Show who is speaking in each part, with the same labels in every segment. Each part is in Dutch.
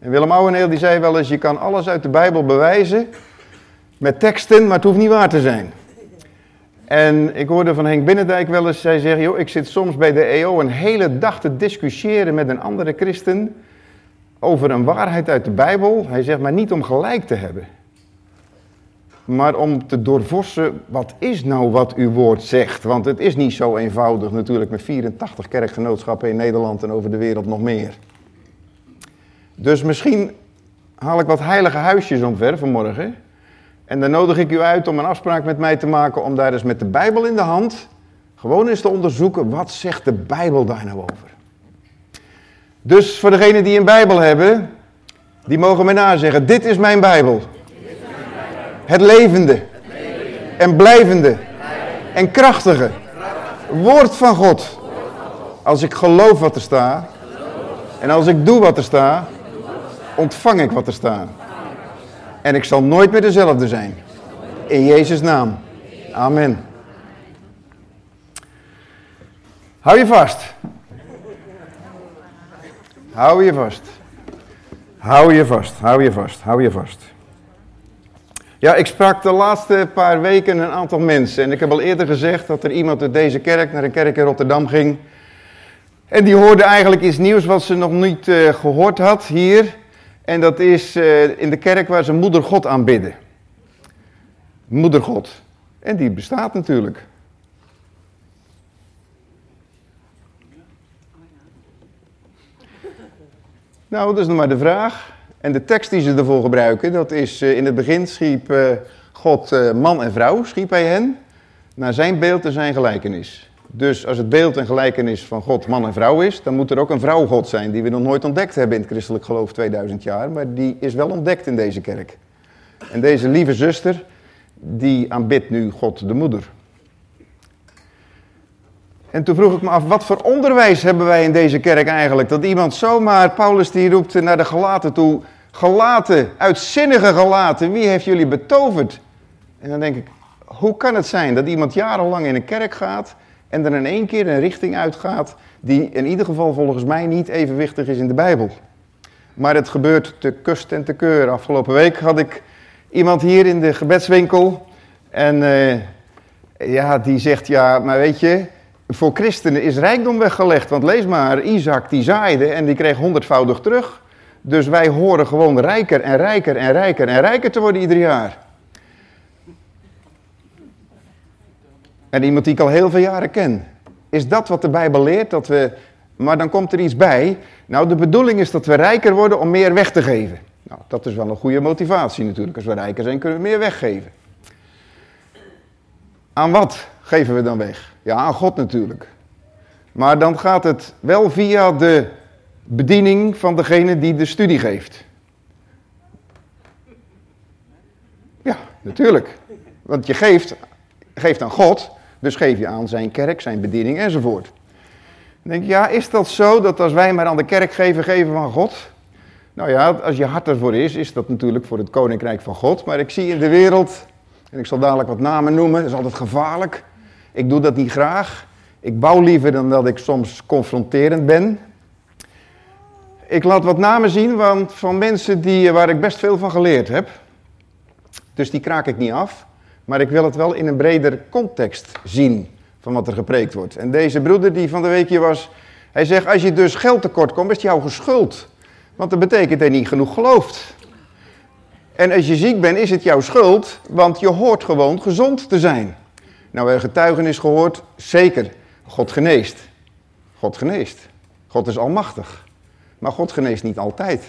Speaker 1: En Willem Ouweneel die zei wel eens, je kan alles uit de Bijbel bewijzen met teksten, maar het hoeft niet waar te zijn. En ik hoorde van Henk Binnendijk wel eens, zij zeggen, joh, ik zit soms bij de EO een hele dag te discussiëren met een andere christen over een waarheid uit de Bijbel. Hij zegt, maar niet om gelijk te hebben. Maar om te doorvossen, wat is nou wat uw woord zegt? Want het is niet zo eenvoudig natuurlijk met 84 kerkgenootschappen in Nederland en over de wereld nog meer. Dus misschien haal ik wat heilige huisjes omver vanmorgen. En dan nodig ik u uit om een afspraak met mij te maken om daar eens met de Bijbel in de hand gewoon eens te onderzoeken wat zegt de Bijbel daar nou over. Dus voor degenen die een Bijbel hebben, die mogen mij nazeggen, dit is mijn Bijbel. Het levende en blijvende en krachtige woord van God. Als ik geloof wat er staat en als ik doe wat er staat, ontvang ik wat er staat. En ik zal nooit meer dezelfde zijn. In Jezus' naam. Amen. Hou je vast. Hou je vast. Hou je vast, hou je vast, hou je vast. Ja, ik sprak de laatste paar weken een aantal mensen. En ik heb al eerder gezegd dat er iemand uit deze kerk naar een kerk in Rotterdam ging. En die hoorde eigenlijk iets nieuws wat ze nog niet uh, gehoord had hier. En dat is uh, in de kerk waar ze moeder God aanbidden. Moeder God. En die bestaat natuurlijk. Nou, dat is nog maar de vraag. En de tekst die ze ervoor gebruiken, dat is uh, in het begin schiep uh, God man en vrouw, schiep hij hen, naar zijn beeld en zijn gelijkenis. Dus als het beeld en gelijkenis van God man en vrouw is, dan moet er ook een vrouw God zijn, die we nog nooit ontdekt hebben in het christelijk geloof 2000 jaar, maar die is wel ontdekt in deze kerk. En deze lieve zuster, die aanbidt nu God de moeder. En toen vroeg ik me af, wat voor onderwijs hebben wij in deze kerk eigenlijk? Dat iemand zomaar, Paulus die roept naar de gelaten toe, gelaten, uitzinnige gelaten, wie heeft jullie betoverd? En dan denk ik, hoe kan het zijn dat iemand jarenlang in een kerk gaat en er in één keer een richting uitgaat die in ieder geval volgens mij niet evenwichtig is in de Bijbel? Maar het gebeurt te kust en te keur. Afgelopen week had ik iemand hier in de gebedswinkel en uh, ja, die zegt, ja, maar weet je, voor christenen is rijkdom weggelegd. Want lees maar, Isaac die zaaide en die kreeg honderdvoudig terug. Dus wij horen gewoon rijker en rijker en rijker en rijker te worden ieder jaar. En iemand die ik al heel veel jaren ken. Is dat wat de Bijbel leert? Dat we, maar dan komt er iets bij. Nou, de bedoeling is dat we rijker worden om meer weg te geven. Nou, dat is wel een goede motivatie natuurlijk. Als we rijker zijn, kunnen we meer weggeven. Aan wat geven we dan weg? Ja, aan God natuurlijk. Maar dan gaat het wel via de bediening van degene die de studie geeft. Ja, natuurlijk. Want je geeft, geeft aan God, dus geef je aan zijn kerk, zijn bediening enzovoort. Dan denk je, ja, is dat zo dat als wij maar aan de kerk geven, geven van God? Nou ja, als je hart ervoor is, is dat natuurlijk voor het koninkrijk van God. Maar ik zie in de wereld, en ik zal dadelijk wat namen noemen, dat is altijd gevaarlijk. Ik doe dat niet graag. Ik bouw liever dan dat ik soms confronterend ben. Ik laat wat namen zien want van mensen die, waar ik best veel van geleerd heb. Dus die kraak ik niet af. Maar ik wil het wel in een breder context zien van wat er gepreekt wordt. En deze broeder die van de week hier was, hij zegt als je dus geld tekort komt, is jouw geschuld. Want dat betekent dat je niet genoeg gelooft. En als je ziek bent, is het jouw schuld, want je hoort gewoon gezond te zijn. Nou, een getuigenis gehoord? Zeker. God geneest. God geneest. God is almachtig. Maar God geneest niet altijd.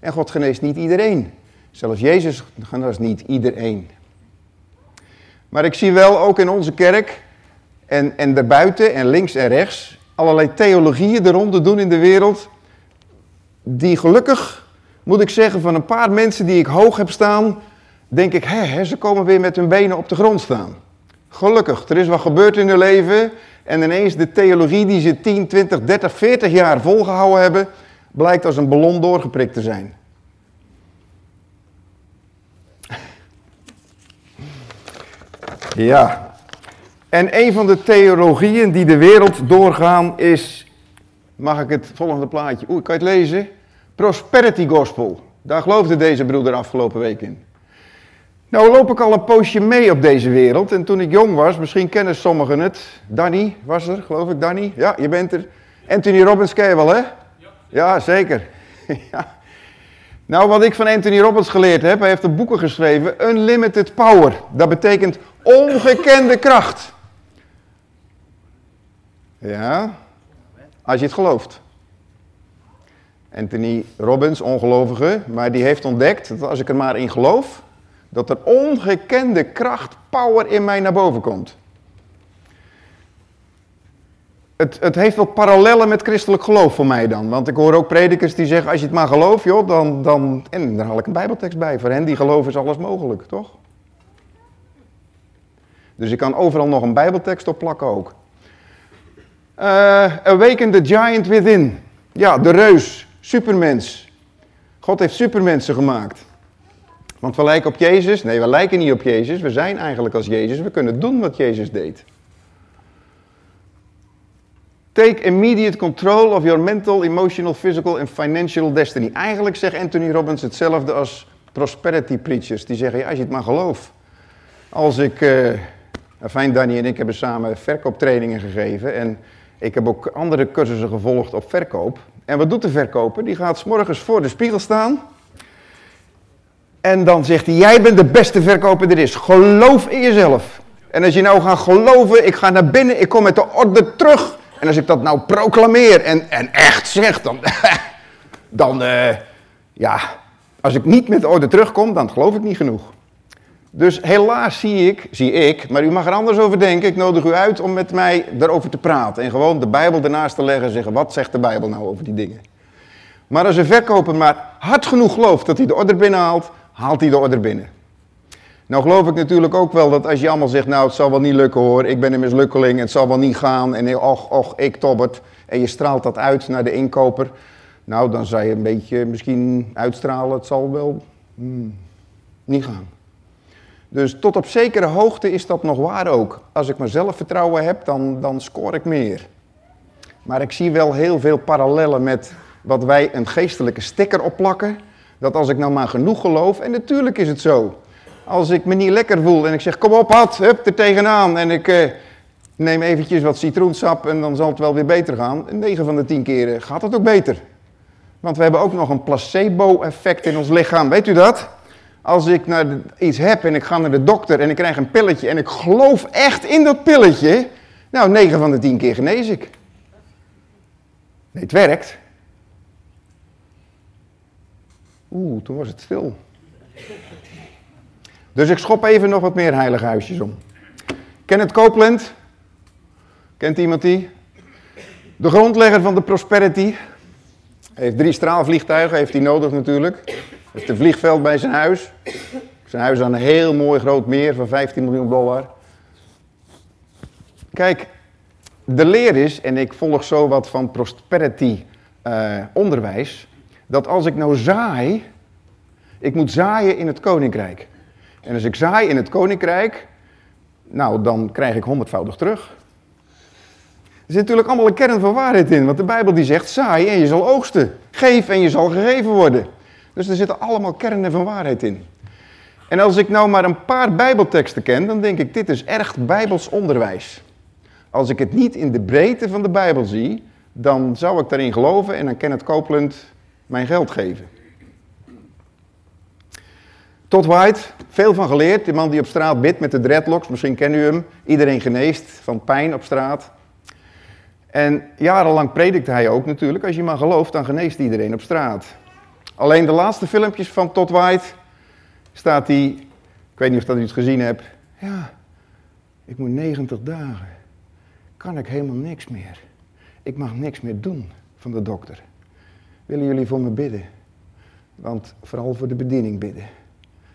Speaker 1: En God geneest niet iedereen. Zelfs Jezus geneest niet iedereen. Maar ik zie wel ook in onze kerk en, en daarbuiten en links en rechts allerlei theologieën eronder doen in de wereld. Die gelukkig, moet ik zeggen, van een paar mensen die ik hoog heb staan, denk ik, hè, ze komen weer met hun benen op de grond staan. Gelukkig, er is wat gebeurd in hun leven en ineens de theologie die ze 10, 20, 30, 40 jaar volgehouden hebben, blijkt als een ballon doorgeprikt te zijn. Ja. En een van de theologieën die de wereld doorgaan is, mag ik het volgende plaatje, oeh, kan je het lezen? Prosperity Gospel. Daar geloofde deze broeder afgelopen week in. Nou loop ik al een poosje mee op deze wereld. En toen ik jong was, misschien kennen sommigen het. Danny was er, geloof ik, Danny. Ja, je bent er. Anthony Robbins ken je wel, hè? Ja. Zeker. ja. Nou, wat ik van Anthony Robbins geleerd heb, hij heeft een boeken geschreven, Unlimited Power. Dat betekent ongekende kracht. Ja, als je het gelooft. Anthony Robbins, ongelovige, maar die heeft ontdekt dat als ik er maar in geloof, dat er ongekende kracht, power in mij naar boven komt. Het, het, heeft wat parallellen met christelijk geloof voor mij dan. Want ik hoor ook predikers die zeggen, als je het maar gelooft, joh, dan, dan... En daar haal ik een bijbeltekst bij. Voor hen die geloven is alles mogelijk, toch? Dus ik kan overal nog een bijbeltekst op plakken ook. Uh, awaken the giant within. Ja, de reus, supermens. God heeft supermensen gemaakt. Want we lijken op Jezus. Nee, we lijken niet op Jezus. We zijn eigenlijk als Jezus. We kunnen doen wat Jezus deed. Take immediate control of your mental, emotional, physical and financial destiny. Eigenlijk zegt Anthony Robbins hetzelfde als prosperity preachers. Die zeggen, ja, als je het maar gelooft. Als ik, uh, fijn Danny en ik hebben samen verkooptrainingen gegeven. En ik heb ook andere cursussen gevolgd op verkoop. En wat doet de verkoper? Die gaat s morgens voor de spiegel staan. En dan zegt hij, jij bent de beste verkoper er is. Geloof in jezelf. En als je nou gaat geloven, ik ga naar binnen, ik kom met de orde terug. En als ik dat nou proclameer en, en echt zeg, dan, dan uh, ja, als ik niet met de orde terugkom, dan geloof ik niet genoeg. Dus helaas zie ik, zie ik, maar u mag er anders over denken. Ik nodig u uit om met mij daarover te praten. En gewoon de Bijbel ernaast te leggen en zeggen, wat zegt de Bijbel nou over die dingen? Maar als een verkoper maar hard genoeg gelooft dat hij de orde binnenhaalt, haalt hij de orde binnen. Nou geloof ik natuurlijk ook wel dat als je allemaal zegt, nou het zal wel niet lukken hoor, ik ben een mislukkeling, het zal wel niet gaan en och, och, ik tobbert. En je straalt dat uit naar de inkoper. Nou, dan zou je een beetje misschien uitstralen, het zal wel hmm, niet gaan. Dus tot op zekere hoogte is dat nog waar ook. Als ik maar zelfvertrouwen heb, dan, dan scoor ik meer. Maar ik zie wel heel veel parallellen met wat wij een geestelijke sticker opplakken. Dat als ik nou maar genoeg geloof, en natuurlijk is het zo. Als ik me niet lekker voel en ik zeg, kom op had, hup, er tegenaan. En ik eh, neem eventjes wat citroensap en dan zal het wel weer beter gaan. 9 van de 10 keren gaat het ook beter. Want we hebben ook nog een placebo-effect in ons lichaam. Weet u dat? Als ik naar iets heb en ik ga naar de dokter en ik krijg een pilletje en ik geloof echt in dat pilletje. Nou, 9 van de 10 keer genees ik. Nee, het werkt. Oeh, toen was het stil. Dus ik schop even nog wat meer heilige huisjes om. Kenneth Copeland. Kent iemand die? De grondlegger van de Prosperity. Heeft drie straalvliegtuigen, heeft hij nodig natuurlijk. Heeft een vliegveld bij zijn huis. Zijn huis aan een heel mooi groot meer van 15 miljoen dollar. Kijk, de leer is, en ik volg zo wat van prosperity uh, onderwijs, dat als ik nou zaai, ik moet zaaien in het koninkrijk. En als ik zaai in het koninkrijk, nou dan krijg ik honderdvoudig terug. Er zit natuurlijk allemaal een kern van waarheid in, want de Bijbel die zegt zaai en je zal oogsten. Geef en je zal gegeven worden. Dus er zitten allemaal kernen van waarheid in. En als ik nou maar een paar Bijbelteksten ken, dan denk ik, dit is echt Bijbels onderwijs. Als ik het niet in de breedte van de Bijbel zie, dan zou ik daarin geloven en dan kan het Copeland mijn geld geven. Todd White, veel van geleerd. Die man die op straat bidt met de dreadlocks, misschien kennen u hem. Iedereen geneest van pijn op straat. En jarenlang predikte hij ook natuurlijk. Als je maar gelooft, dan geneest iedereen op straat. Alleen de laatste filmpjes van Todd White staat hij, ik weet niet of dat u het gezien hebt. Ja, ik moet 90 dagen. Kan ik helemaal niks meer. Ik mag niks meer doen van de dokter. Willen jullie voor me bidden? Want vooral voor de bediening bidden.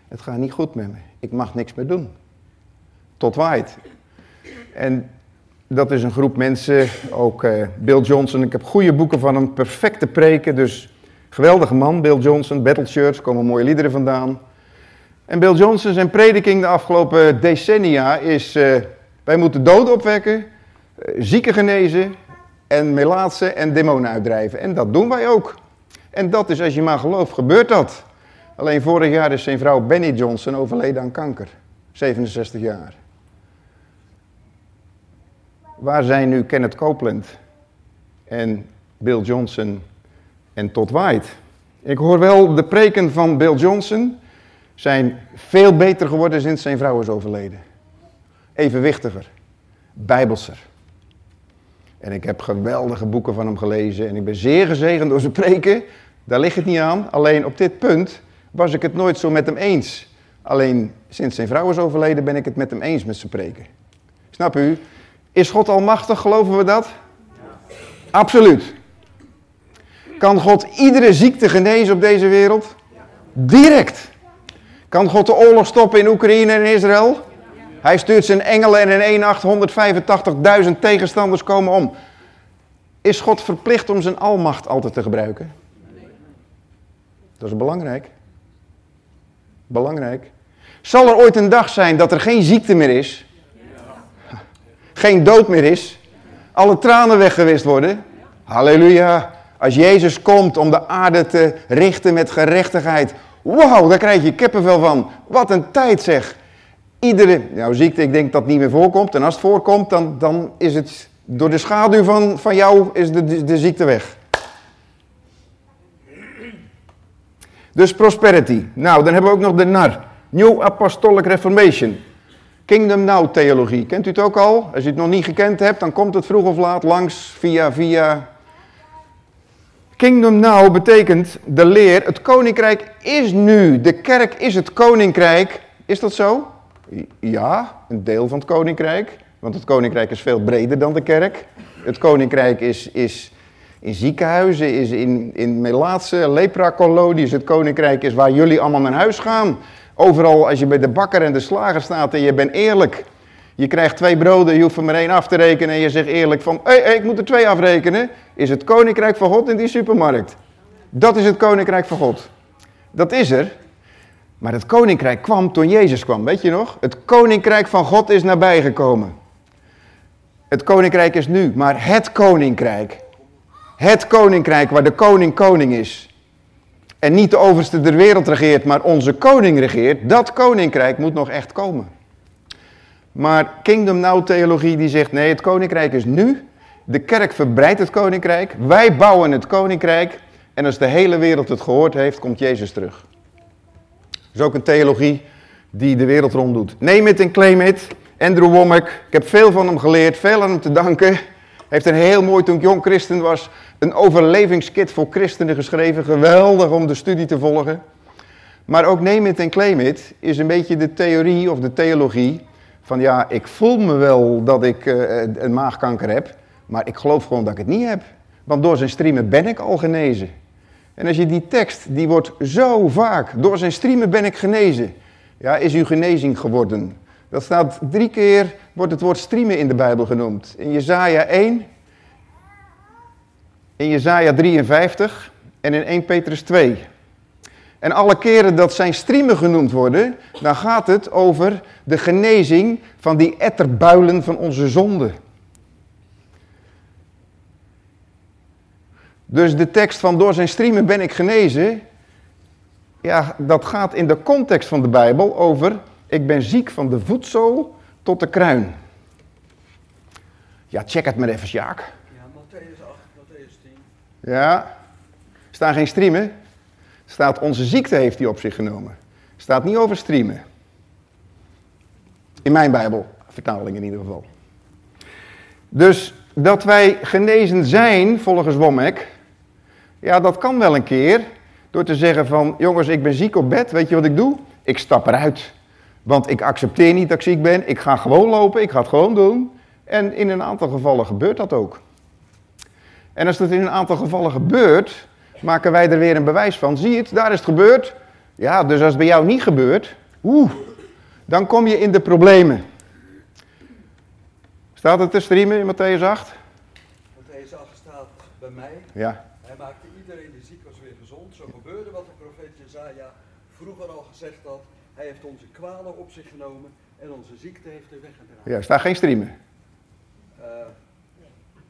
Speaker 1: Het gaat niet goed met me. Ik mag niks meer doen. Tot waait. En dat is een groep mensen, ook uh, Bill Johnson. Ik heb goede boeken van hem, perfecte preken. Dus geweldige man, Bill Johnson. Battle Church, komen mooie liederen vandaan. En Bill Johnson, zijn prediking de afgelopen decennia is... Uh, wij moeten doden opwekken, uh, zieken genezen en melaatsen en demonen uitdrijven. En dat doen wij ook. En dat is, als je maar gelooft, gebeurt dat. Alleen vorig jaar is zijn vrouw Benny Johnson overleden aan kanker. 67 jaar. Waar zijn nu Kenneth Copeland en Bill Johnson en Todd White? Ik hoor wel, de preken van Bill Johnson zijn veel beter geworden sinds zijn vrouw is overleden. Evenwichtiger, bijbelser. En ik heb geweldige boeken van hem gelezen en ik ben zeer gezegend door zijn preken. Daar ligt het niet aan. Alleen op dit punt was ik het nooit zo met hem eens. Alleen sinds zijn vrouw is overleden ben ik het met hem eens met zijn preken. Snap u? Is God almachtig, geloven we dat? Absoluut. Kan God iedere ziekte genezen op deze wereld? Direct. Kan God de oorlog stoppen in Oekraïne en Israël? Hij stuurt zijn engelen en in één nacht 185.000 tegenstanders komen om. Is God verplicht om zijn almacht altijd te gebruiken? Dat is belangrijk. Belangrijk. Zal er ooit een dag zijn dat er geen ziekte meer is? Geen dood meer is? Alle tranen weggewist worden? Halleluja. Als Jezus komt om de aarde te richten met gerechtigheid. Wauw, daar krijg je kippenvel van. Wat een tijd zeg. Iedere nou, ziekte, ik denk dat niet meer voorkomt. En als het voorkomt, dan, dan is het door de schaduw van, van jou is de, de, ziekte weg. Dus prosperity. Nou, dan hebben we ook nog de NAR. New Apostolic Reformation. Kingdom Now theologie. Kent u het ook al? Als je het nog niet gekend hebt, dan komt het vroeg of laat langs via, via... Kingdom Now betekent de leer, het koninkrijk is nu. De kerk is het koninkrijk. Is dat zo? Ja, een deel van het koninkrijk. Want het koninkrijk is veel breder dan de kerk. Het koninkrijk is, is in ziekenhuizen, is in, in melaatse, lepra-kolonies. Het koninkrijk is waar jullie allemaal naar huis gaan. Overal als je bij de bakker en de slager staat en je bent eerlijk. Je krijgt twee broden, je hoeft er maar één af te rekenen en je zegt eerlijk van... Hé, hey, ik moet er twee afrekenen. Is het koninkrijk van God in die supermarkt. Dat is het koninkrijk van God. Dat is er. Maar het koninkrijk kwam toen Jezus kwam, weet je nog? Het koninkrijk van God is nabijgekomen. Het koninkrijk is nu, maar het koninkrijk. Het koninkrijk waar de koning koning is. En niet de overste der wereld regeert, maar onze koning regeert. Dat koninkrijk moet nog echt komen. Maar Kingdom Now theologie die zegt nee, het koninkrijk is nu. De kerk verbreidt het koninkrijk. Wij bouwen het koninkrijk. En als de hele wereld het gehoord heeft, komt Jezus terug. Dat is ook een theologie die de wereld ronddoet. Neem het en claim it. Andrew Womack, ik heb veel van hem geleerd, veel aan hem te danken heeft een heel mooi, toen ik jong christen was, een overlevingskit voor christenen geschreven. Geweldig om de studie te volgen. Maar ook neem it en claim it is een beetje de theorie of de theologie van ja, ik voel me wel dat ik uh, een maagkanker heb, maar ik geloof gewoon dat ik het niet heb. Want door zijn streamen ben ik al genezen. En als je die tekst, die wordt zo vaak, door zijn streamen ben ik genezen. Ja, is uw genezing geworden. Dat staat drie keer, wordt het woord streamen in de Bijbel genoemd. In Jezaja 1, in Jezaja 53 en in 1 Petrus 2. En alle keren dat zijn streamen genoemd worden, dan gaat het over de genezing van die etterbuilen van onze zonde. Dus de tekst van door zijn streamen ben ik genezen, ja, dat gaat in de context van de Bijbel over ik ben ziek van de voetzool tot de kruin. Ja, check het maar even, Sjaak.
Speaker 2: Ja, Matthäus 8, Matthäus 10.
Speaker 1: Ja, staan geen streamen. Staat onze ziekte heeft hij op zich genomen. Staat niet over streamen. In mijn Bijbel, vertaling in ieder geval. Dus dat wij genezen zijn, volgens Womack, ja, dat kan wel een keer. Door te zeggen van, jongens, ik ben ziek op bed, weet je wat ik doe? Ik stap eruit. Want ik accepteer niet dat ik ziek ben. Ik ga gewoon lopen. Ik ga het gewoon doen. En in een aantal gevallen gebeurt dat ook. En als dat in een aantal gevallen gebeurt, maken wij er weer een bewijs van. Zie je het, daar is het gebeurd. Ja, dus als het bij jou niet gebeurt, oeh, dan kom je in de problemen. Staat het te streamen in Matthäus 8?
Speaker 2: Matthäus 8 staat bij mij.
Speaker 1: Ja.
Speaker 2: Hij maakte iedereen die ziek was weer gezond. Zo gebeurde wat de profeet Jezaja vroeger al gezegd had. Hij heeft onze kwalen op zich genomen en onze ziekte heeft hij weggedragen.
Speaker 1: Ja, staat geen streamen.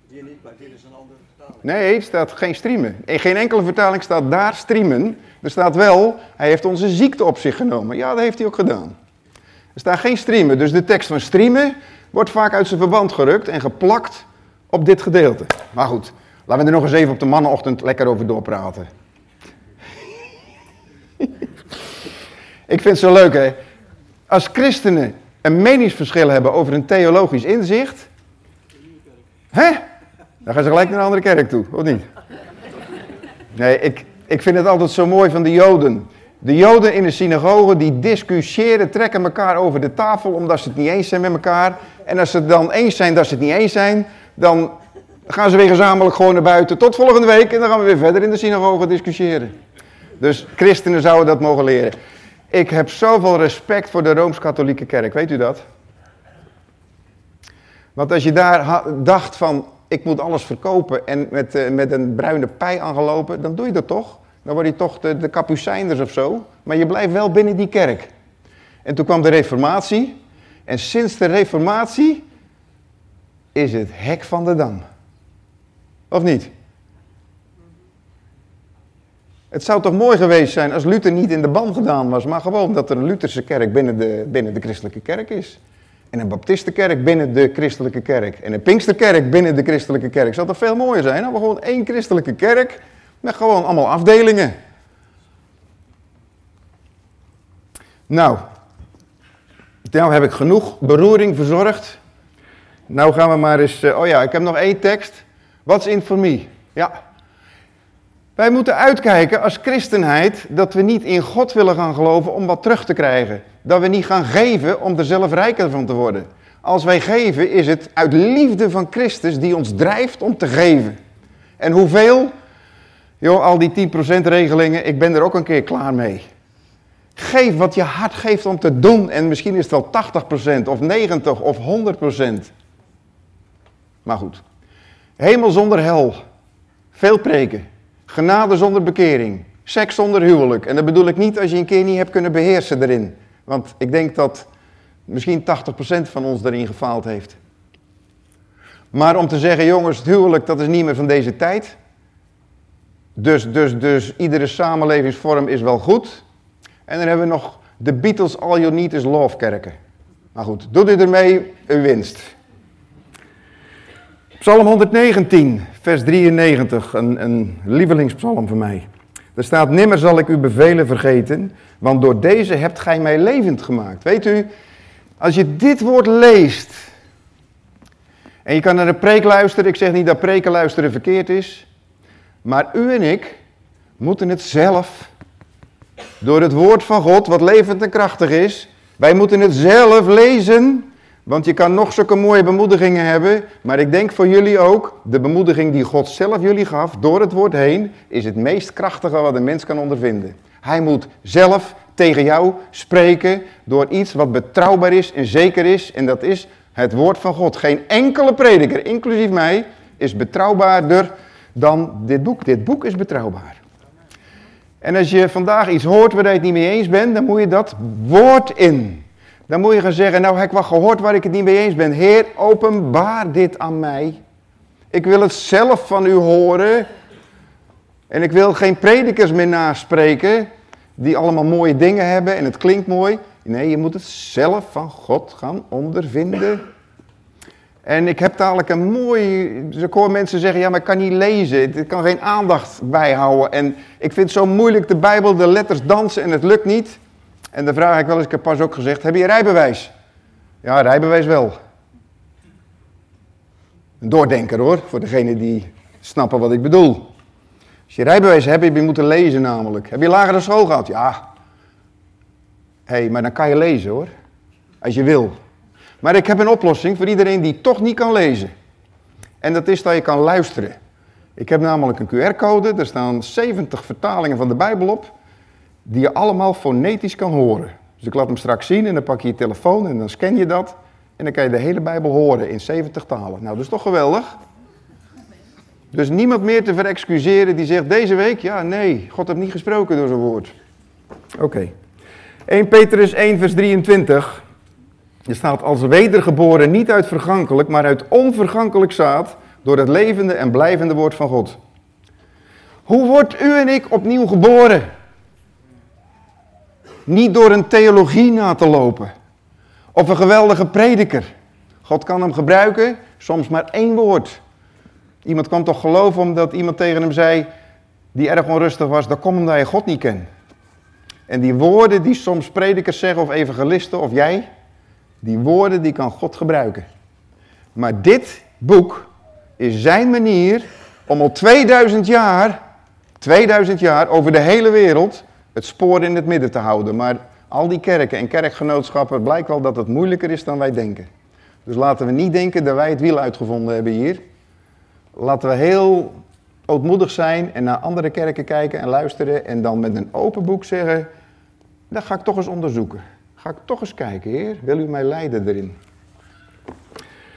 Speaker 2: Hier niet, maar dit is een andere vertaling.
Speaker 1: Nee, staat geen streamen. In geen enkele vertaling staat daar streamen. Er staat wel, hij heeft onze ziekte op zich genomen. Ja, dat heeft hij ook gedaan. Er staat geen streamen. Dus de tekst van streamen wordt vaak uit zijn verband gerukt en geplakt op dit gedeelte. Maar goed, laten we er nog eens even op de mannenochtend lekker over doorpraten. Ik vind het zo leuk, hè. Als christenen een meningsverschil hebben over een theologisch inzicht... Hè? Dan gaan ze gelijk naar een andere kerk toe, of niet? Nee, ik, ik vind het altijd zo mooi van de Joden. De Joden in de synagoge die discussiëren, trekken elkaar over de tafel omdat ze het niet eens zijn met elkaar. En als ze het dan eens zijn dat ze het niet eens zijn, dan gaan ze weer gezamenlijk gewoon naar buiten. Tot volgende week en dan gaan we weer verder in de synagoge discussiëren. Dus christenen zouden dat mogen leren. Ik heb zoveel respect voor de Rooms-Katholieke Kerk, weet u dat? Want als je daar dacht van, ik moet alles verkopen en met, uh, met een bruine pij aangelopen, dan doe je dat toch? Dan word je toch de, de kapucijnders of zo. Maar je blijft wel binnen die kerk. En toen kwam de reformatie. En sinds de reformatie is het hek van de dam. Of niet? Het zou toch mooi geweest zijn als Luther niet in de ban gedaan was, maar gewoon dat er een Lutherse kerk binnen de, binnen de christelijke kerk is. En een baptistenkerk binnen de christelijke kerk. En een pinksterkerk binnen de christelijke kerk. Zou toch veel mooier zijn? we gewoon één christelijke kerk met gewoon allemaal afdelingen. Nou, nou heb ik genoeg beroering verzorgd. Nou gaan we maar eens... Uh, oh ja, ik heb nog één tekst. What's in for me? Ja. Wij moeten uitkijken als christenheid dat we niet in God willen gaan geloven om wat terug te krijgen. Dat we niet gaan geven om er zelf rijker van te worden. Als wij geven is het uit liefde van Christus die ons drijft om te geven. En hoeveel? Joh, al die 10% regelingen, ik ben er ook een keer klaar mee. Geef wat je hart geeft om te doen. En misschien is het wel 80% of 90% of 100%. Maar goed. Hemel zonder hel. Veel preken. Genade zonder bekering. Seks zonder huwelijk. En dat bedoel ik niet als je een keer niet hebt kunnen beheersen erin. Want ik denk dat misschien 80% van ons erin gefaald heeft. Maar om te zeggen, jongens, het huwelijk dat is niet meer van deze tijd. Dus, dus, dus iedere samenlevingsvorm is wel goed. En dan hebben we nog de Beatles All You Need Is Love kerken. Maar goed, doet u ermee een winst. Psalm 119, vers 93, een, een lievelingspsalm voor mij. Er staat, nimmer zal ik uw bevelen vergeten, want door deze hebt gij mij levend gemaakt. Weet u, als je dit woord leest, en je kan naar een preek luisteren, ik zeg niet dat preken luisteren verkeerd is, maar u en ik moeten het zelf, door het woord van God, wat levend en krachtig is, wij moeten het zelf lezen, want je kan nog zulke mooie bemoedigingen hebben, maar ik denk voor jullie ook, de bemoediging die God zelf jullie gaf, door het woord heen, is het meest krachtige wat een mens kan ondervinden. Hij moet zelf tegen jou spreken door iets wat betrouwbaar is en zeker is, en dat is het woord van God. Geen enkele prediker, inclusief mij, is betrouwbaarder dan dit boek. Dit boek is betrouwbaar. En als je vandaag iets hoort waar je het niet mee eens bent, dan moet je dat woord in. Dan moet je gaan zeggen, nou heb ik wat gehoord waar ik het niet mee eens ben. Heer, openbaar dit aan mij. Ik wil het zelf van u horen. En ik wil geen predikers meer naspreken die allemaal mooie dingen hebben en het klinkt mooi. Nee, je moet het zelf van God gaan ondervinden. En ik heb dadelijk een mooi. Dus ik hoor mensen zeggen: ja, maar ik kan niet lezen. Ik kan geen aandacht bijhouden. En ik vind het zo moeilijk de Bijbel, de letters dansen en het lukt niet. En dan vraag ik wel eens, ik heb pas ook gezegd: heb je rijbewijs? Ja, rijbewijs wel. Een doordenker hoor, voor degene die snappen wat ik bedoel. Als je rijbewijs hebt, heb je moeten lezen namelijk. Heb je lagere school gehad? Ja. Hé, hey, maar dan kan je lezen hoor. Als je wil. Maar ik heb een oplossing voor iedereen die toch niet kan lezen. En dat is dat je kan luisteren. Ik heb namelijk een QR-code, er staan 70 vertalingen van de Bijbel op, die je allemaal fonetisch kan horen. Dus ik laat hem straks zien en dan pak je je telefoon en dan scan je dat. En dan kan je de hele Bijbel horen in 70 talen. Nou, dat is toch geweldig? Dus niemand meer te verexcuseren die zegt deze week, ja nee, God heeft niet gesproken door zijn woord. Oké. 1 Petrus 1 vers 23. Er staat als wedergeboren niet uit vergankelijk, maar uit onvergankelijk zaad, door het levende en blijvende woord van God. Hoe wordt u en ik opnieuw geboren? Niet door een theologie na te lopen. Of een geweldige prediker. God kan hem gebruiken, soms maar één woord. Iemand kan toch geloven omdat iemand tegen hem zei, die erg onrustig was, dat komt omdat je God niet kent. En die woorden die soms predikers zeggen of evangelisten of jij, die woorden die kan God gebruiken. Maar dit boek is zijn manier om al 2000 jaar, 2000 jaar over de hele wereld het spoor in het midden te houden. Maar al die kerken en kerkgenootschappen blijkt wel dat het moeilijker is dan wij denken. Dus laten we niet denken dat wij het wiel uitgevonden hebben hier. Laten we heel ootmoedig zijn en naar andere kerken kijken en luisteren en dan met een open boek zeggen, dat ga ik toch eens onderzoeken. Ga ik toch eens kijken, Heer, wil u mij leiden erin?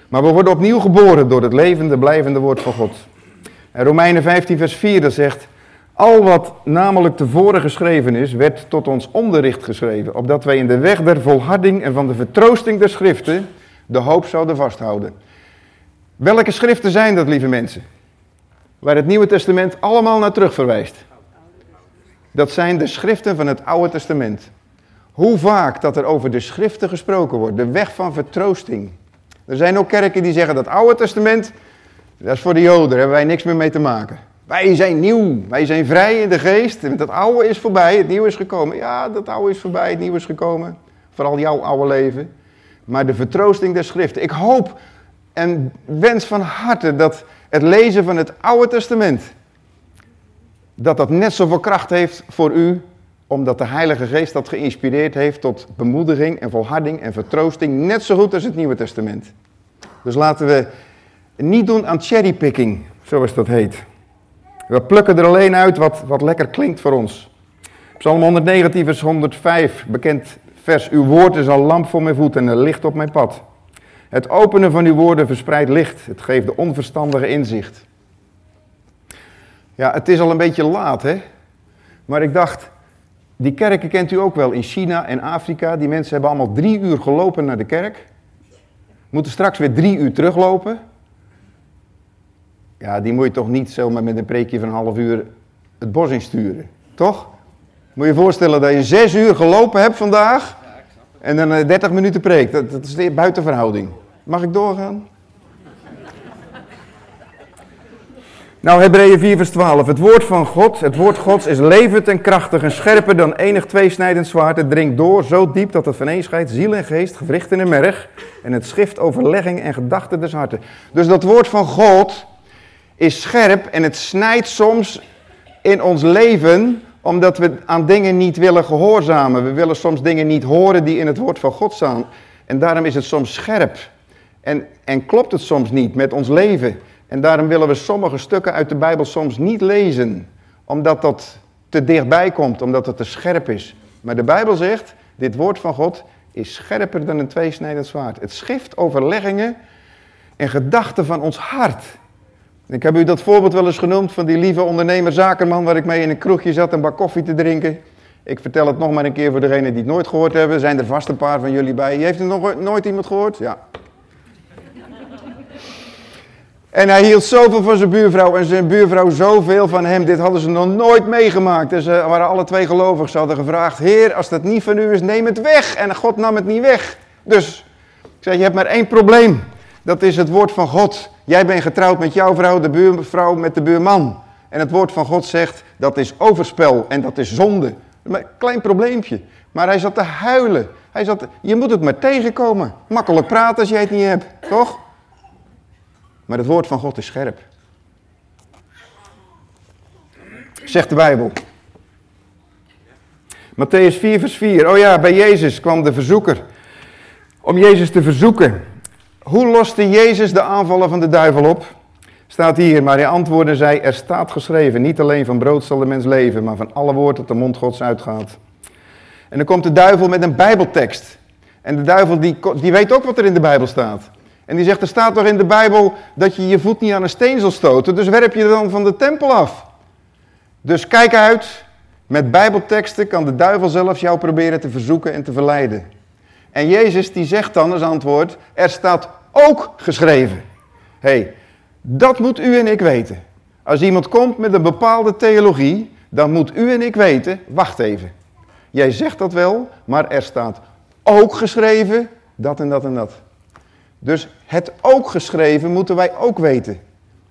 Speaker 1: Maar we worden opnieuw geboren door het levende, blijvende woord van God. En Romeinen 15, vers 4 dat zegt, al wat namelijk tevoren geschreven is, werd tot ons onderricht geschreven, opdat wij in de weg der volharding en van de vertroosting der schriften de hoop zouden vasthouden. Welke schriften zijn dat, lieve mensen? Waar het Nieuwe Testament allemaal naar terug verwijst. Dat zijn de schriften van het Oude Testament. Hoe vaak dat er over de schriften gesproken wordt, de weg van vertroosting. Er zijn ook kerken die zeggen dat Oude Testament, dat is voor de Joden, daar hebben wij niks meer mee te maken. Wij zijn nieuw, wij zijn vrij in de geest. Het oude is voorbij, het nieuwe is gekomen. Ja, dat oude is voorbij, het nieuwe is gekomen. Vooral jouw oude leven. Maar de vertroosting der schriften. Ik hoop en wens van harte dat het lezen van het Oude Testament, dat dat net zoveel kracht heeft voor u, omdat de Heilige Geest dat geïnspireerd heeft tot bemoediging en volharding en vertroosting, net zo goed als het Nieuwe Testament. Dus laten we niet doen aan cherrypicking, zoals dat heet. We plukken er alleen uit wat, wat lekker klinkt voor ons. Psalm 119, vers 105, bekend vers. Uw woord is al lamp voor mijn voet en een licht op mijn pad. Het openen van uw woorden verspreidt licht. Het geeft de onverstandige inzicht. Ja, het is al een beetje laat, hè? Maar ik dacht, die kerken kent u ook wel in China en Afrika. Die mensen hebben allemaal drie uur gelopen naar de kerk. Moeten straks weer drie uur teruglopen. Ja, die moet je toch niet zomaar met een preekje van een half uur het bos insturen. Toch? Moet je je voorstellen dat je zes uur gelopen hebt vandaag. En dan 30 eh, minuten preek. Dat, dat is buiten verhouding. Mag ik doorgaan? Nou, Hebreeën 4 vers 12. Het woord van God, het woord Gods is levend en krachtig en scherper dan enig tweesnijdend zwaard. Het dringt door zo diep dat het vaneenscheidt ziel en geest, gewrichten en merg. En het schift overlegging en gedachten des harten. Dus dat woord van God is scherp en het snijdt soms in ons leven omdat we aan dingen niet willen gehoorzamen. We willen soms dingen niet horen die in het woord van God staan. En daarom is het soms scherp. En, en klopt het soms niet met ons leven. En daarom willen we sommige stukken uit de Bijbel soms niet lezen. Omdat dat te dichtbij komt, omdat het te scherp is. Maar de Bijbel zegt, dit woord van God is scherper dan een tweesnijdend zwaard. Het schift overleggingen en gedachten van ons hart. Ik heb u dat voorbeeld wel eens genoemd van die lieve ondernemer zakenman waar ik mee in een kroegje zat een bak koffie te drinken. Ik vertel het nog maar een keer voor degenen die het nooit gehoord hebben. Zijn er vast een paar van jullie bij. Heeft er nog nooit iemand gehoord? Ja. En hij hield zoveel van zijn buurvrouw en zijn buurvrouw zoveel van hem. Dit hadden ze nog nooit meegemaakt. En ze waren alle twee gelovig. Ze hadden gevraagd, heer, als dat niet van u is, neem het weg. En God nam het niet weg. Dus, ik zei, je hebt maar één probleem. Dat is het woord van God. Jij bent getrouwd met jouw vrouw, de buurvrouw met de buurman. En het woord van God zegt, dat is overspel en dat is zonde. Klein probleempje. Maar hij zat te huilen. Hij zat, je moet het maar tegenkomen. Makkelijk praten als jij het niet hebt, toch? Maar het woord van God is scherp. Zegt de Bijbel. Matthäus 4, vers 4. Oh ja, bij Jezus kwam de verzoeker. Om Jezus te verzoeken. Hoe loste Jezus de aanvallen van de duivel op? Staat hier, maar hij antwoordde zei, er staat geschreven, niet alleen van brood zal de mens leven, maar van alle woord dat de mond gods uitgaat. En dan komt de duivel met een bijbeltekst. En de duivel die, die weet ook wat er in de Bijbel staat. En die zegt, er staat toch in de Bijbel dat je je voet niet aan een steen zal stoten, dus werp je dan van de tempel af. Dus kijk uit, met bijbelteksten kan de duivel zelfs jou proberen te verzoeken en te verleiden. En Jezus die zegt dan als antwoord, er staat ook geschreven. hey, Dat moet u en ik weten. Als iemand komt met een bepaalde theologie, dan moet u en ik weten, wacht even. Jij zegt dat wel, maar er staat ook geschreven dat en dat en dat. Dus het ook geschreven moeten wij ook weten.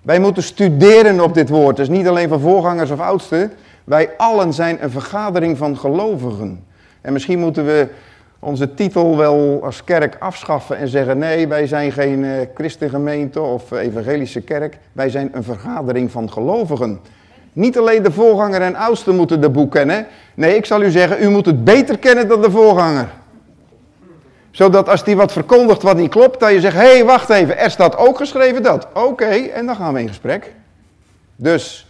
Speaker 1: Wij moeten studeren op dit woord. Dus niet alleen van voorgangers of oudsten. Wij allen zijn een vergadering van gelovigen. En misschien moeten we onze titel wel als kerk afschaffen en zeggen: nee, wij zijn geen uh, christengemeente of evangelische kerk. Wij zijn een vergadering van gelovigen. Niet alleen de voorganger en oudsten moeten de boek kennen. Nee, ik zal u zeggen, u moet het beter kennen dan de voorganger. Zodat als die wat verkondigt wat niet klopt, dat je zegt, hé, hey, wacht even, er staat ook geschreven dat. Oké, en dan gaan we in gesprek. Dus,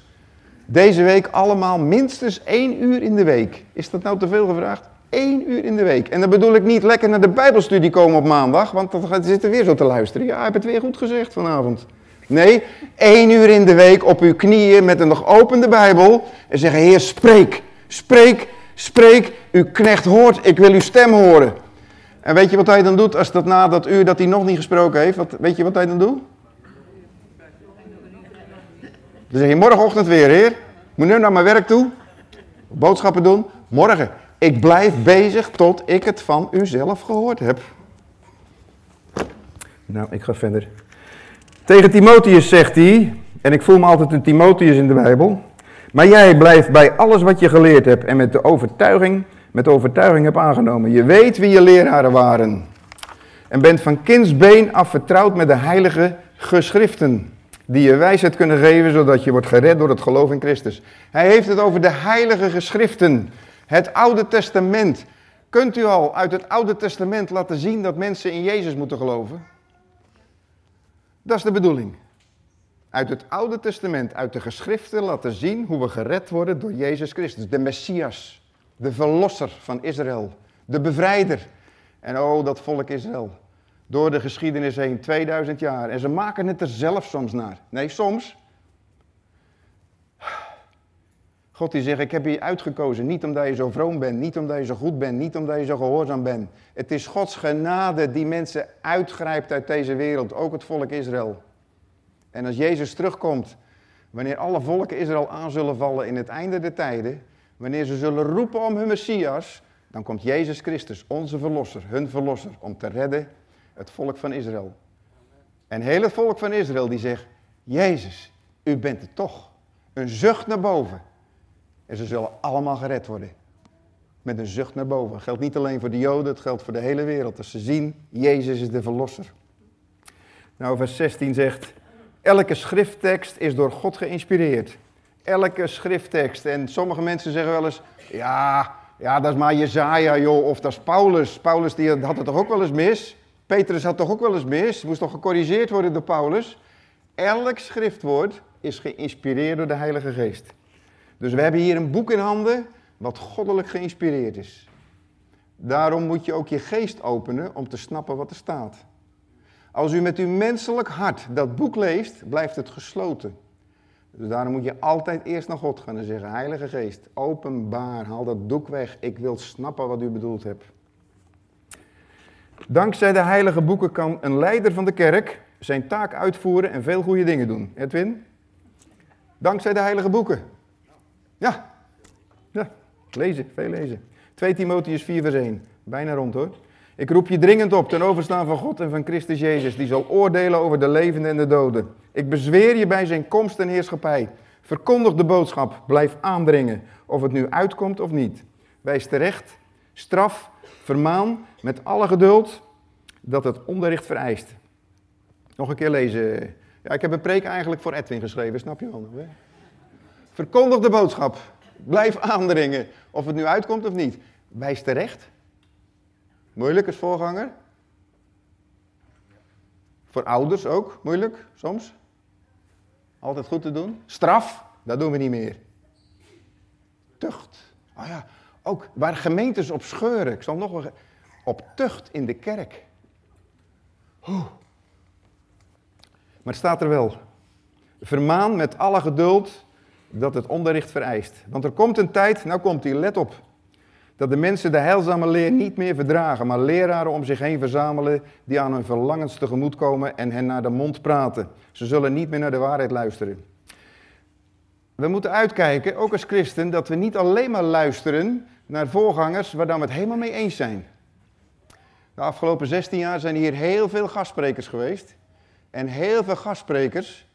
Speaker 1: deze week allemaal minstens één uur in de week. Is dat nou te veel gevraagd? Eén uur in de week. En dan bedoel ik niet lekker naar de bijbelstudie komen op maandag, want dan zitten weer zo te luisteren. Ja, ik heb het weer goed gezegd vanavond. Nee, één uur in de week op uw knieën met een nog opende Bijbel en zeggen, Heer, spreek, spreek, spreek. Uw knecht hoort, ik wil uw stem horen. En weet je wat hij dan doet als dat na dat uur dat hij nog niet gesproken heeft, wat, weet je wat hij dan doet? Dan zeg je morgenochtend weer, Heer, moet nu naar mijn werk toe, boodschappen doen. Morgen, ik blijf bezig tot ik het van u zelf gehoord heb. Nou, ik ga verder. Tegen Timotheus zegt hij, en ik voel me altijd een Timotheus in de Bijbel, maar jij blijft bij alles wat je geleerd hebt en met de overtuiging, met de overtuiging hebt aangenomen. Je weet wie je leraren waren en bent van kindsbeen af vertrouwd met de heilige geschriften, die je wijsheid kunnen geven zodat je wordt gered door het geloof in Christus. Hij heeft het over de heilige geschriften, het Oude Testament. Kunt u al uit het Oude Testament laten zien dat mensen in Jezus moeten geloven? Dat is de bedoeling. Uit het Oude Testament, uit de geschriften laten zien hoe we gered worden door Jezus Christus. De Messias, de verlosser van Israël, de bevrijder. En oh, dat volk Israël. Door de geschiedenis heen, 2000 jaar. En ze maken het er zelf soms naar. Nee, soms. God die zegt, ik heb je uitgekozen, niet omdat je zo vroom bent, niet omdat je zo goed bent, niet omdat je zo gehoorzaam bent. Het is Gods genade die mensen uitgrijpt uit deze wereld, ook het volk Israël. En als Jezus terugkomt, wanneer alle volken Israël aan zullen vallen in het einde der tijden, wanneer ze zullen roepen om hun Messias, dan komt Jezus Christus, onze verlosser, hun verlosser, om te redden het volk van Israël. En heel het volk van Israël die zegt, Jezus, u bent het toch. Een zucht naar boven. En ze zullen allemaal gered worden. Met een zucht naar boven. Dat geldt niet alleen voor de Joden, het geldt voor de hele wereld. Dat ze zien, Jezus is de verlosser. Nou, vers 16 zegt, elke schrifttekst is door God geïnspireerd. Elke schrifttekst. En sommige mensen zeggen wel eens, ja, ja dat is maar Jezaja, joh, of dat is Paulus. Paulus die had het toch ook wel eens mis? Petrus had toch ook wel eens mis? Moest toch gecorrigeerd worden door Paulus? Elk schriftwoord is geïnspireerd door de Heilige Geest. Dus we hebben hier een boek in handen wat goddelijk geïnspireerd is. Daarom moet je ook je geest openen om te snappen wat er staat. Als u met uw menselijk hart dat boek leest, blijft het gesloten. Dus daarom moet je altijd eerst naar God gaan en zeggen: Heilige Geest, openbaar, haal dat boek weg. Ik wil snappen wat u bedoeld hebt. Dankzij de heilige boeken kan een leider van de kerk zijn taak uitvoeren en veel goede dingen doen. Edwin? Dankzij de heilige boeken. Ja, ja, lezen, veel lezen. 2 Timotheus 4 vers 1, bijna rond hoor. Ik roep je dringend op ten overstaan van God en van Christus Jezus, die zal oordelen over de levenden en de doden. Ik bezweer je bij zijn komst en heerschappij. Verkondig de boodschap, blijf aandringen, of het nu uitkomt of niet. Wijs terecht, straf, vermaan met alle geduld dat het onderricht vereist. Nog een keer lezen. Ja, ik heb een preek eigenlijk voor Edwin geschreven, snap je wel? Hè? Verkondig de boodschap. Blijf aandringen. Of het nu uitkomt of niet. Wijs terecht. Moeilijk als voorganger. Voor ouders ook moeilijk soms. Altijd goed te doen. Straf, dat doen we niet meer. Tucht. Oh ja, ook waar gemeentes op scheuren. Ik zal nog wel. Op tucht in de kerk. Oeh. Maar het staat er wel. Vermaan met alle geduld dat het onderricht vereist. Want er komt een tijd, nou komt hij, let op. Dat de mensen de heilzame leer niet meer verdragen, maar leraren om zich heen verzamelen die aan hun verlangens tegemoet komen en hen naar de mond praten. Ze zullen niet meer naar de waarheid luisteren. We moeten uitkijken, ook als christen, dat we niet alleen maar luisteren naar voorgangers waar dan we het helemaal mee eens zijn. De afgelopen 16 jaar zijn hier heel veel gastsprekers geweest. En heel veel gastsprekers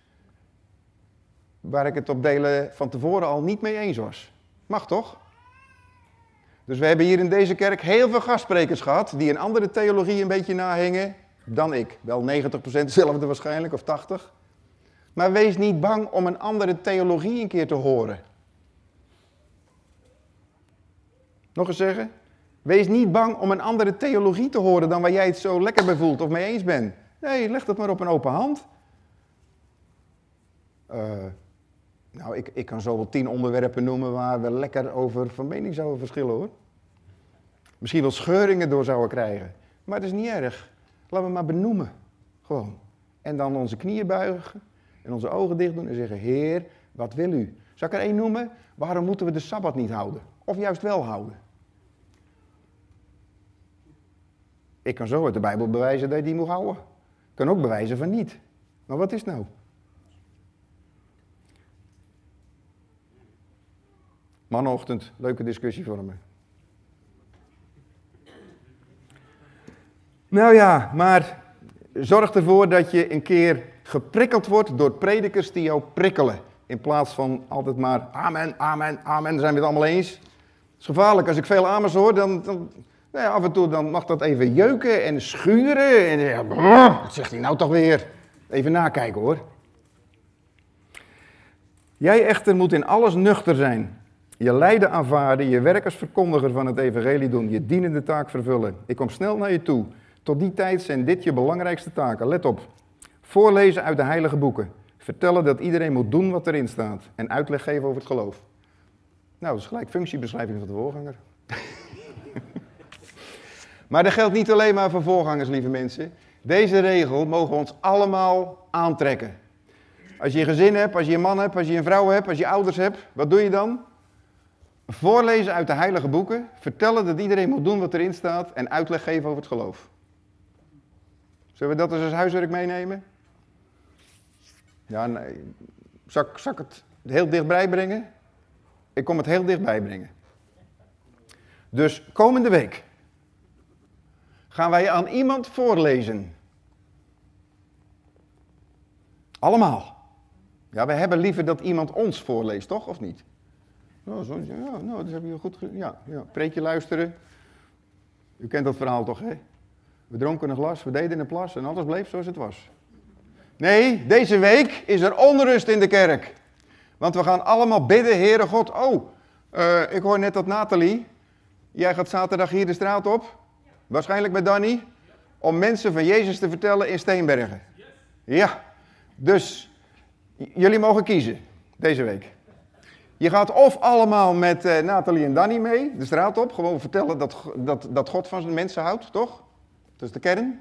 Speaker 1: waar ik het op delen van tevoren al niet mee eens was. Mag toch? Dus we hebben hier in deze kerk heel veel gastsprekers gehad die een andere theologie een beetje nahingen dan ik. Wel 90% hetzelfde waarschijnlijk, of 80%. Maar wees niet bang om een andere theologie een keer te horen. Nog eens zeggen? Wees niet bang om een andere theologie te horen dan waar jij het zo lekker bij voelt of mee eens bent. Nee, leg dat maar op een open hand. Uh, nou, ik, ik kan zo wel tien onderwerpen noemen waar we lekker over van mening zouden verschillen hoor. Misschien wel scheuringen door zouden krijgen. Maar het is niet erg. Laten we maar benoemen. Gewoon. En dan onze knieën buigen en onze ogen dicht doen en zeggen: Heer, wat wil u? Zal ik er één noemen? Waarom moeten we de sabbat niet houden? Of juist wel houden? Ik kan zo uit de Bijbel bewijzen dat je die moet houden. Ik kan ook bewijzen van niet. Maar wat is nou? Manochtend, leuke discussie voor me. Nou ja, maar zorg ervoor dat je een keer geprikkeld wordt door predikers die jou prikkelen. In plaats van altijd maar amen, amen, amen, zijn we het allemaal eens. Het is gevaarlijk, als ik veel amens hoor, dan, dan nou ja, af en toe dan mag dat even jeuken en schuren. En ja, wat zegt hij nou toch weer? Even nakijken hoor. Jij echter moet in alles nuchter zijn. Je lijden aanvaarden, je werk als verkondiger van het evangelie doen, je dienende taak vervullen. Ik kom snel naar je toe. Tot die tijd zijn dit je belangrijkste taken. Let op. Voorlezen uit de heilige boeken. Vertellen dat iedereen moet doen wat erin staat. En uitleg geven over het geloof. Nou, dat is gelijk functiebeschrijving van de voorganger. maar dat geldt niet alleen maar voor voorgangers, lieve mensen. Deze regel mogen we ons allemaal aantrekken. Als je een gezin hebt, als je een man hebt, als je een vrouw hebt, als je ouders hebt, wat doe je dan? Voorlezen uit de heilige boeken, vertellen dat iedereen moet doen wat erin staat en uitleg geven over het geloof. Zullen we dat als huiswerk meenemen? Ja, nee. Zal, zal ik het heel dichtbij brengen? Ik kom het heel dichtbij brengen. Dus komende week gaan wij aan iemand voorlezen. Allemaal. Ja, we hebben liever dat iemand ons voorleest, toch? Of niet? Zo, ja, nou, dat heb je goed Ja, ja, preekje luisteren. U kent dat verhaal toch, hè? We dronken een glas, we deden een plas en alles bleef zoals het was. Nee, deze week is er onrust in de kerk. Want we gaan allemaal bidden, Heere God. Oh, uh, ik hoor net dat Nathalie, jij gaat zaterdag hier de straat op. Waarschijnlijk met Danny. Om mensen van Jezus te vertellen in Steenbergen. Ja, dus jullie mogen kiezen deze week. Je gaat of allemaal met uh, Nathalie en Danny mee, de straat op, gewoon vertellen dat, dat, dat God van zijn mensen houdt, toch? Dat is de kern.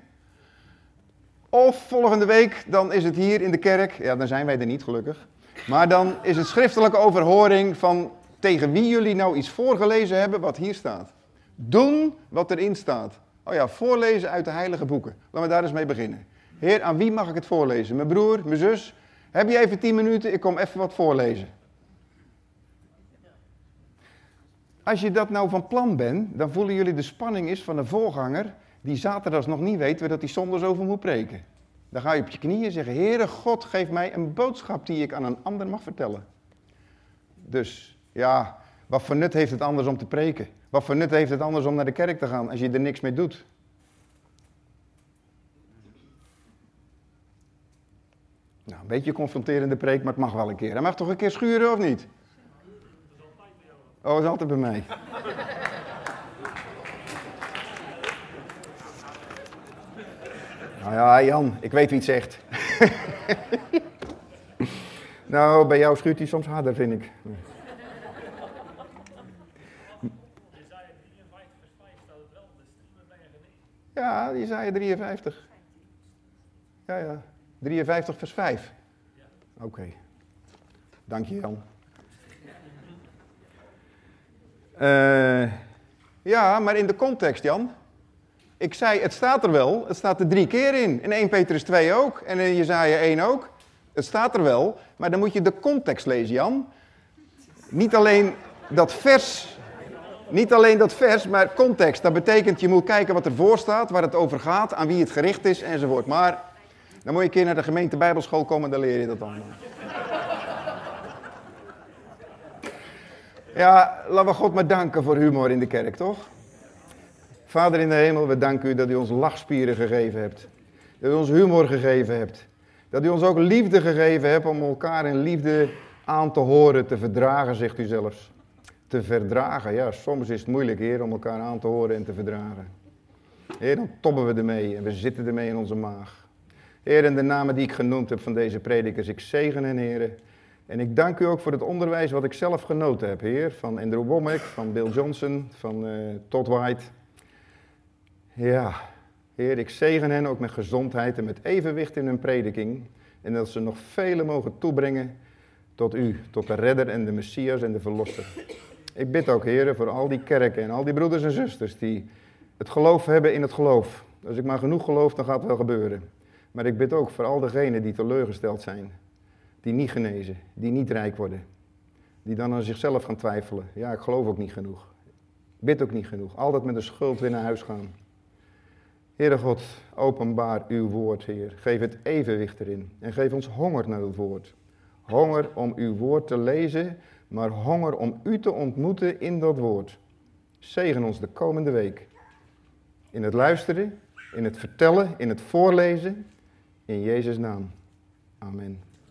Speaker 1: Of volgende week, dan is het hier in de kerk, ja, dan zijn wij er niet gelukkig. Maar dan is het schriftelijke overhoring van tegen wie jullie nou iets voorgelezen hebben wat hier staat. Doen wat erin staat. Oh ja, voorlezen uit de heilige boeken. Laten we daar eens mee beginnen. Heer, aan wie mag ik het voorlezen? Mijn broer, mijn zus? Heb je even tien minuten? Ik kom even wat voorlezen. Als je dat nou van plan bent, dan voelen jullie de spanning is van de voorganger die zaterdags nog niet weet waar dat hij zondags over moet preken. Dan ga je op je knieën zeggen, Heere God, geef mij een boodschap die ik aan een ander mag vertellen. Dus ja, wat voor nut heeft het anders om te preken? Wat voor nut heeft het anders om naar de kerk te gaan als je er niks mee doet? Nou, een beetje confronterende preek, maar het mag wel een keer. Hij mag toch een keer schuren of niet? Oh, is altijd bij mij. Nou ja, Jan, ik weet wie het zegt. nou, bij jou schuurt hij soms harder, vind ik. Ja, Isaiah 53. Ja, ja. 53 vers 5. Oké. Dank je, Jan. Uh, Ja, maar in de context, Jan. Ik zei, het staat er wel. Het staat er drie keer in. In 1 Petrus 2 ook. En in Jezaja 1 ook. Het staat er wel. Maar dan moet je de context lezen, Jan. Niet alleen dat vers. Niet alleen dat vers, maar context. Dat betekent, je moet kijken wat ervoor staat, waar het over gaat, aan wie het gericht is, enzovoort. Maar dan moet je een keer naar de gemeente Bijbelschool komen, dan leer je dat allemaal. Ja, laten we God maar danken voor humor in de kerk, toch? Vader in de hemel, we danken u dat u ons lachspieren gegeven hebt. Dat u ons humor gegeven hebt. Dat u ons ook liefde gegeven hebt om elkaar in liefde aan te horen, te verdragen, zegt u zelfs. Te verdragen, ja, soms is het moeilijk, Heer, om elkaar aan te horen en te verdragen. Heer, dan toppen we ermee en we zitten ermee in onze maag. Heer, in de namen die ik genoemd heb van deze predikers, ik zegen hen, Heer. En ik dank u ook voor het onderwijs wat ik zelf genoten heb, Heer. Van Andrew Womack, van Bill Johnson, van uh, Todd White. Ja, Heer, ik zegen hen ook met gezondheid en met evenwicht in hun prediking. En dat ze nog vele mogen toebrengen tot u, tot de redder en de Messias en de Verlosser. Ik bid ook, Heer, voor al die kerken en al die broeders en zusters die het geloof hebben in het geloof. Als ik maar genoeg geloof, dan gaat het wel gebeuren. Maar ik bid ook voor al diegenen die teleurgesteld zijn, die niet genezen, die niet rijk worden. Die dan aan zichzelf gaan twijfelen. Ja, ik geloof ook niet genoeg. Bid ook niet genoeg. Altijd met de schuld weer naar huis gaan. Heere God, openbaar uw woord, Heer. Geef het evenwicht erin. En geef ons honger naar het woord. Honger om uw woord te lezen, maar honger om u te ontmoeten in dat woord. Zegen ons de komende week. In het luisteren, in het vertellen, in het voorlezen. In Jezus' naam. Amen.